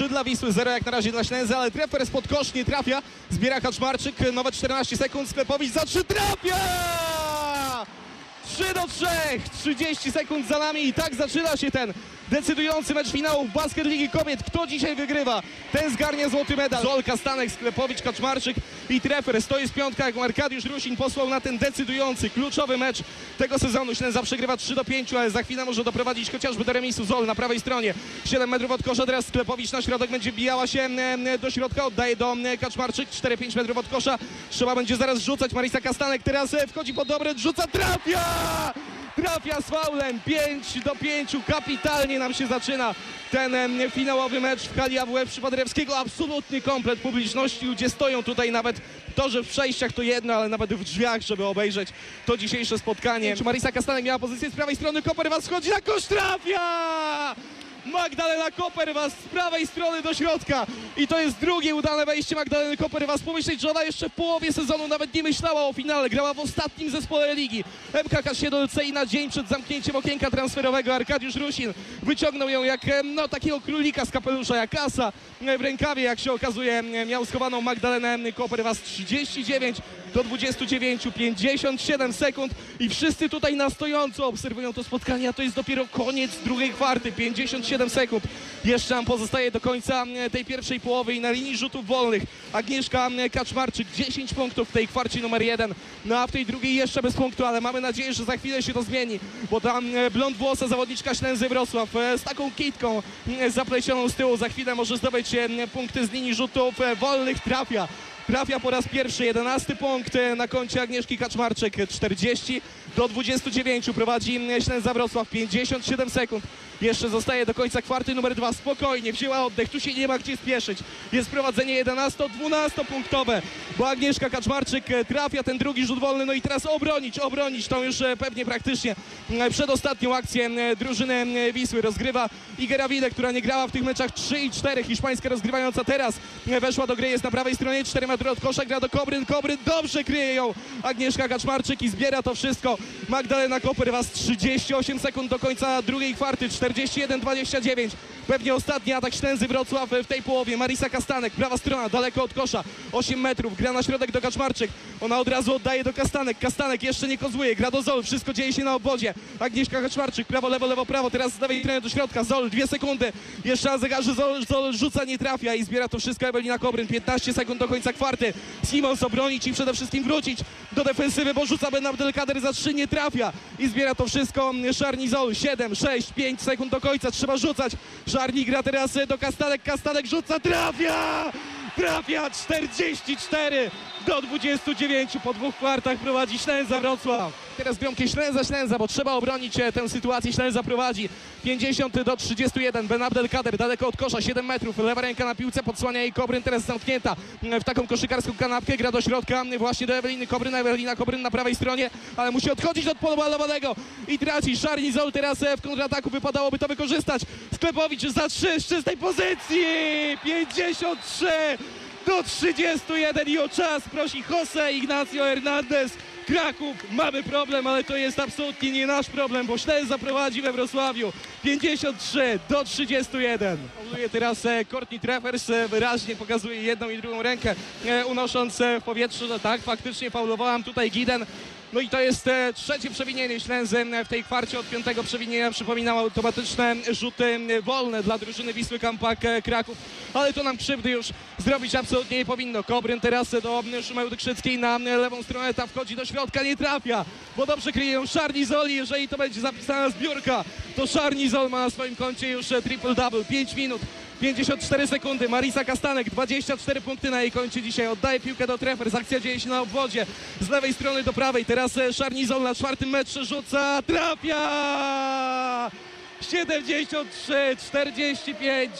3 dla Wisły, 0 jak na razie dla Ślęzy, ale trefer spod kosz nie trafia. Zbiera Kaczmarczyk, nowe 14 sekund, Sklepowicz za 3 trafia! 3 do 3, 30 sekund za nami i tak zaczyna się ten decydujący mecz finału Basket Ligi Kobiet. Kto dzisiaj wygrywa? Ten zgarnia złoty medal. Zolka, Stanek, Sklepowicz, Kaczmarczyk i trefer. Stoi z piątka, jak Arkadiusz Rusin posłał na ten decydujący, kluczowy mecz tego sezonu. Ślęza przegrywa 3 do 5, ale za chwilę może doprowadzić chociażby do remisu. Zol na prawej stronie, 7 metrów od kosza, teraz Sklepowicz na środek będzie bijała się do środka, oddaje do Kaczmarczyk, 4-5 metrów od kosza. Trzeba będzie zaraz rzucać. Marisa Kastanek teraz e, wchodzi pod dobre, rzuca, trafia! Trafia z faulem 5 do 5. Kapitalnie nam się zaczyna ten finałowy mecz w hali AWF przy Paderewskiego. Absolutny komplet publiczności. Ludzie stoją tutaj nawet to, że w przejściach to jedno, ale nawet w drzwiach, żeby obejrzeć to dzisiejsze spotkanie. Marisa Kastanek miała pozycję z prawej strony. Koper was schodzi na kosz. Trafia! Magdalena Koperwas z prawej strony do środka i to jest drugie udane wejście Magdaleny Koperwas. Pomyśleć, że ona jeszcze w połowie sezonu nawet nie myślała o finale, grała w ostatnim zespole ligi. MKK Siedlce i na dzień przed zamknięciem okienka transferowego Arkadiusz Rusin wyciągnął ją jak no, takiego królika z kapelusza, jak kasa e, w rękawie, jak się okazuje miał schowaną Magdalenę Koperwas 39 do 29, 57 sekund i wszyscy tutaj na stojąco obserwują to spotkanie, a to jest dopiero koniec drugiej kwarty, 57 sekund. Jeszcze nam pozostaje do końca e, tej pierwszej połowy i na linii rzutów wolnych. Agnieszka e, Kaczmarczyk 10 punktów w tej kwarcie numer 1, no a w tej drugiej jeszcze bez punktu, ale mamy nadzieję, że za chwilę się to zmieni, bo tam e, blond włosa zawodniczka Ślęzy Wrocław e, z taką kitką zaplecioną z tyłu za chwilę może zdobyć e, punkty z linii rzutów e, wolnych, trafia Trafia po raz pierwszy 11 punkt e, na koncie Agnieszki Kaczmarczyk 40 do 29 prowadzi Ślęza Wrocław 57 sekund. Jeszcze zostaje do końca kwarty numer 2. Spokojnie, wzięła oddech, tu się nie ma gdzie spieszyć. Jest prowadzenie 11-12 punktowe, bo Agnieszka Kaczmarczyk e, trafia ten drugi rzut wolny, no i teraz obronić, obronić tą już e, pewnie praktycznie e, przedostatnią akcję e, drużyny e, Wisły. Rozgrywa Igera Wide, która nie grała w tych meczach 3 i 4. Hiszpańska rozgrywająca teraz e, weszła do gry, jest na prawej stronie 4 metry od kosza, gra do Kobryn, Kobryn dobrze kryje ją Agnieszka Kaczmarczyk i zbiera to wszystko. Magdalena Koper was 38 sekund do końca drugiej kwarty, 41-29. Pewnie ostatni atak Ślęzy Wrocław w tej połowie. Marisa Kastanek, prawa strona, daleko od kosza, 8 metrów, gra na środek do Kaczmarczyk. Ona od razu oddaje do Kastanek. Kastanek jeszcze nie kozłuje, gra do Zol, wszystko dzieje się na obwodzie. Agnieszka Kaczmarczyk, prawo, lewo, lewo, prawo, teraz lewej strony do środka. Zol, dwie sekundy, jeszcze na zegarze Zol, Zol rzuca, nie trafia i zbiera to wszystko Ewelina Kobryn. 15 sekund do końca kwarty. Simons obronić i przede wszystkim wrócić do defensywy, bo rzuca Ben Abdelkader za 3, nie trafia i zbiera to wszystko Szarni Zol. 7, 6, 5 sekund do końca, trzeba rzucać. Szarni gra teraz do Kastanek, Kastanek rzuca, trafia! Trafia 44 do 29 po dwóch kwartach prowadzi Ślęza Wrocław. Teraz bramkę Ślęza, Ślęza, bo trzeba obronić e, tę sytuację. Ślęza prowadzi 50 do 31. Ben Abdelkader daleko od kosza, 7 metrów. Lewa ręka na piłce, podsłania jej Kobryn, teraz zamknięta mm, w taką koszykarską kanapkę. Gra do środka, mm, właśnie do Eweliny Kobryn. Ewelina Kobryn na prawej stronie, ale musi odchodzić od polu balowanego i traci. Szarni Zol teraz e, w kontrataku wypadałoby to wykorzystać. Sklepowicz za 3 z czystej pozycji. 53 do 31 i o czas prosi Jose Ignacio Hernandez. Kraków, mamy problem, ale to jest absolutnie nie nasz problem, bo Ślęza prowadzi we Wrocławiu 53 do 31. Fauluje teraz e, Courtney Treffers, e, wyraźnie pokazuje jedną i drugą rękę, e, unosząc w powietrzu, że tak, faktycznie faulowałam tutaj Giden. No i to jest e, trzecie przewinienie Ślęzy w tej kwarcie. Od piątego przewinienia przypominał automatyczne rzuty e, wolne dla drużyny Wisły Kampak e, Kraków. Ale to nam krzywdy już zrobić absolutnie nie powinno. Kobryn teraz do e, Szumełdy Krzyckiej na lewą stronę. Ta wchodzi do środka, nie trafia, bo dobrze kryje Szarni Zoli. Jeżeli to będzie zapisana zbiórka, to Szarni Zol ma na swoim koncie już triple-double. 5 minut 54 sekundy. Marisa Kastanek, 24 punkty na jej koncie dzisiaj. Oddaje piłkę do Treffers. Akcja dzieje się na obwodzie. Z lewej strony do prawej. Teraz e, Szarnizol na czwartym metrze rzuca. Trafia! 73, 45,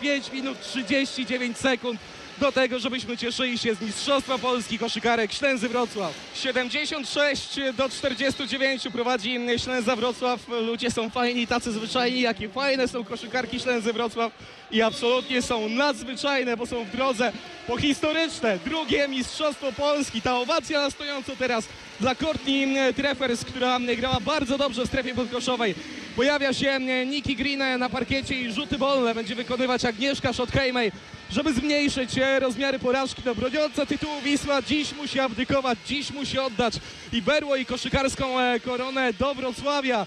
5 minut 39 sekund do tego, żebyśmy cieszyli się z Mistrzostwa Polski Koszykarek Ślęzy Wrocław. 76 do 49 prowadzi Ślęza Wrocław. Ludzie są fajni, tacy zwyczajni, jakie fajne są koszykarki Ślęzy Wrocław i absolutnie są nadzwyczajne, bo są w drodze po historyczne drugie Mistrzostwo Polski. Ta owacja na stojąco teraz dla Courtney Treffers, która grała bardzo dobrze w strefie podkoszowej. Pojawia się e, Nikki Green e, na parkiecie i rzuty wolne będzie wykonywać Agnieszka Schothejmej, żeby zmniejszyć e, rozmiary porażki. No broniąca tytułu Wisła dziś musi abdykować, dziś musi oddać i berło i koszykarską koronę do Wrocławia.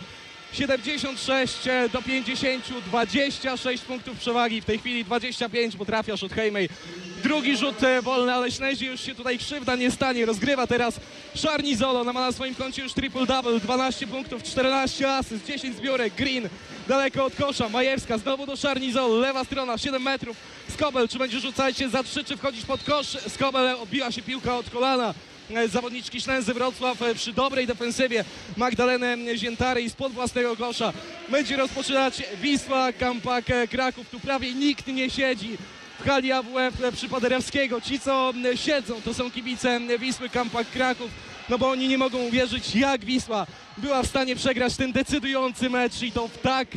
76 do 50, 26 punktów przewagi, w tej chwili 25, bo trafia Schothejmej. Drugi rzut e, wolny, ale Ślezie już się tutaj krzywda nie stanie. Rozgrywa teraz Szarni Zolo, ma na swoim koncie już triple-double, 12 punktów, 14 asyst, 10 zbiórek, Green daleko od kosza, Majewska znowu do Szarni Zolo, lewa strona, 7 metrów, Skobel, czy będzie rzucać się za 3, czy wchodzić pod kosz, Skobel odbiła się piłka od kolana. E, Zawodniczki Ślęzy Wrocław e, przy dobrej defensywie Magdalenę Ziętary i spod własnego kosza będzie rozpoczynać Wisła Kampak e, Kraków. Tu prawie nikt nie siedzi w hali AWF przy Paderewskiego. Ci, co siedzą, to są kibice Wisły Kampak Kraków, no bo oni nie mogą uwierzyć, jak Wisła była w stanie przegrać ten decydujący mecz i to w tak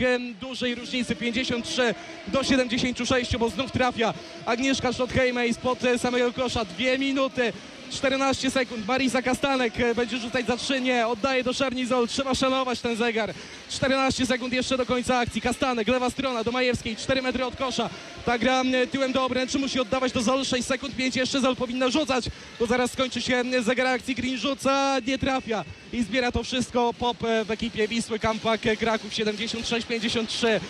dużej różnicy 53 do 76, bo znów trafia Agnieszka Schothejmej spod e, samego kosza. Dwie minuty 14 sekund. Marisa Kastanek e, będzie rzucać za trzy, nie. Oddaje do Szarnizol. Trzeba szanować ten zegar. 14 sekund jeszcze do końca akcji. Kastanek, lewa strona do Majewskiej. 4 metry od kosza. Ta gra tyłem do obręczy musi oddawać do Zol. 6 sekund, 5 jeszcze Zol powinna rzucać, bo zaraz skończy się zegar akcji. Green rzuca, nie trafia. I zbiera to wszystko Pop e, w ekipie Wisły Kampak e, Kraków 76-53.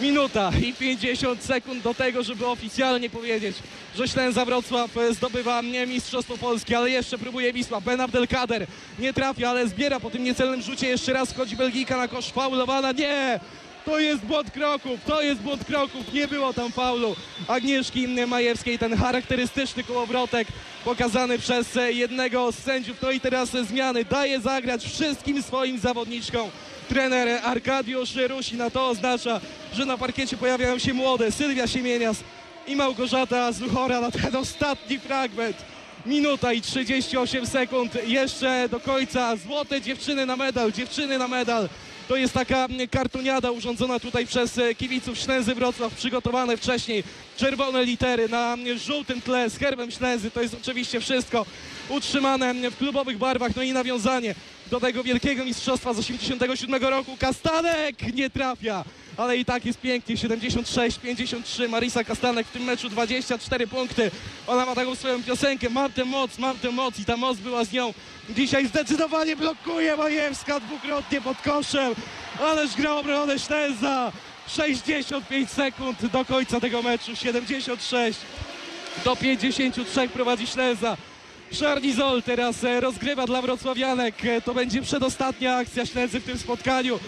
Minuta i 50 sekund do tego, żeby oficjalnie powiedzieć, że Ślęza Wrocław e, zdobywa Mistrzostwo Polski, ale jeszcze próbuje Wisła. Ben Abdelkader nie trafia, ale zbiera po tym niecelnym rzucie. Jeszcze raz wchodzi Belgijka na kosz, faulowana. Nie! To jest błąd kroków, to jest błąd kroków, nie było tam faulu Agnieszki Majewskiej, ten charakterystyczny kołowrotek pokazany przez e, jednego z sędziów. No i teraz zmiany, daje zagrać wszystkim swoim zawodniczkom trener Arkadiusz Rusin, a to oznacza, że na parkiecie pojawiają się młode Sylwia Siemienias i Małgorzata Zuchora na ten ostatni fragment. Minuta i 38 sekund jeszcze do końca. Złote dziewczyny na medal, dziewczyny na medal. To jest taka kartoniada urządzona tutaj przez e, kibiców Ślęzy Wrocław, przygotowane wcześniej. Czerwone litery na żółtym tle z herbem Ślęzy. To jest oczywiście wszystko utrzymane w klubowych barwach. No i nawiązanie do tego wielkiego mistrzostwa z 87 roku. Kastanek nie trafia, ale i tak jest pięknie. 76-53. Marisa Kastanek w tym meczu 24 punkty. Ona ma taką swoją piosenkę. Mam tę moc, mam tę moc i ta moc była z nią. Dzisiaj zdecydowanie blokuje Majewska dwukrotnie pod koszem. Ależ gra obronę Ślęza. 65 sekund do końca tego meczu. 76 do 53 prowadzi Ślęza. Szarnizol teraz e, rozgrywa dla wrocławianek. E, To będzie przedostatnia akcja Ślęzy w tym spotkaniu.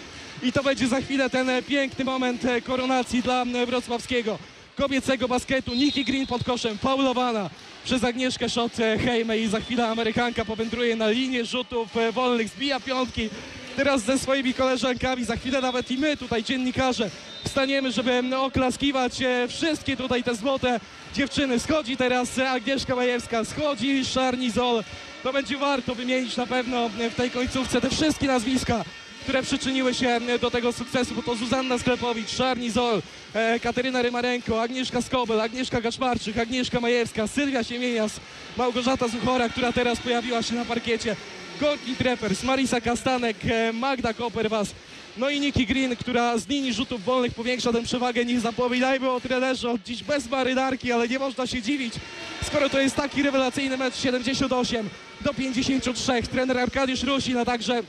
I to będzie za chwilę ten e, piękny moment e, koronacji dla e, wrocławskiego kobiecego basketu. Nikki Green pod koszem, faulowana przez Agnieszkę Szot e, Hejme i za chwilę Amerykanka powędruje na linię rzutów wolnych, zbija piątki. Teraz ze swoimi koleżankami, za chwilę nawet i my tutaj dziennikarze wstaniemy, żeby oklaskiwać wszystkie tutaj te złote dziewczyny. Schodzi teraz Agnieszka Majewska, schodzi Szarnizol. To będzie warto wymienić na pewno w tej końcówce te wszystkie nazwiska, które przyczyniły się e, do tego sukcesu, bo to Zuzanna Sklepowicz, Szarni Zol, e, Kateryna Rymarenko, Agnieszka Skobel, Agnieszka Gaszmarczyk, Agnieszka Majewska, Sylwia Siemienias, Małgorzata Zuchora, która teraz pojawiła się na parkiecie, Gorki Trepers, Marisa Kastanek, e, Magda Koperwas, no i Nikki Green, która z linii rzutów wolnych powiększa tę przewagę. Nie zapominajmy o trenerze od dziś bez marynarki, ale nie można się dziwić, skoro to jest taki rewelacyjny mecz 78 do 53. Trener Arkadiusz Rusin, a także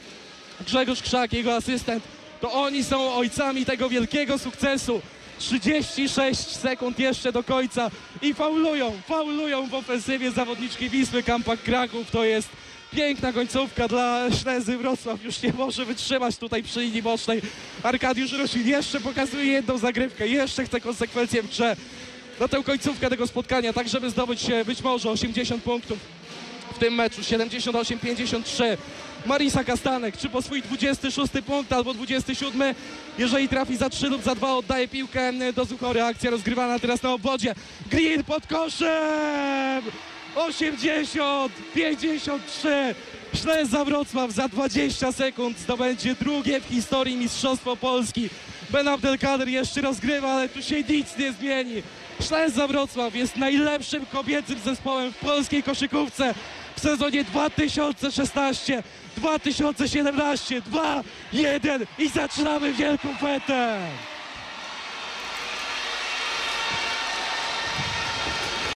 Grzegorz Krzak, jego asystent, to oni są ojcami tego wielkiego sukcesu. 36 sekund jeszcze do końca i faulują, faulują w ofensywie zawodniczki Wisły Kampak Kraków. To jest piękna końcówka dla Ślezy Wrocław. Już nie może wytrzymać tutaj przy linii bocznej. Arkadiusz Rusin jeszcze pokazuje jedną zagrywkę, jeszcze chce konsekwencje w grze. Na tę końcówkę tego spotkania, tak żeby zdobyć e, być może 80 punktów w tym meczu 78-53. Marisa Kastanek, czy po swój 26 punkt albo 27, jeżeli trafi za 3 lub za 2, oddaje piłkę do Zuchory. Akcja rozgrywana teraz na obwodzie. Green pod koszem! 80, 53. Ślęza Wrocław za 20 sekund zdobędzie drugie w historii Mistrzostwo Polski. Ben Abdelkader jeszcze rozgrywa, ale tu się nic nie zmieni. Ślęza Wrocław jest najlepszym kobiecym zespołem w polskiej koszykówce sezonie 2016-2017. 2, 1 i zaczynamy wielką fetę!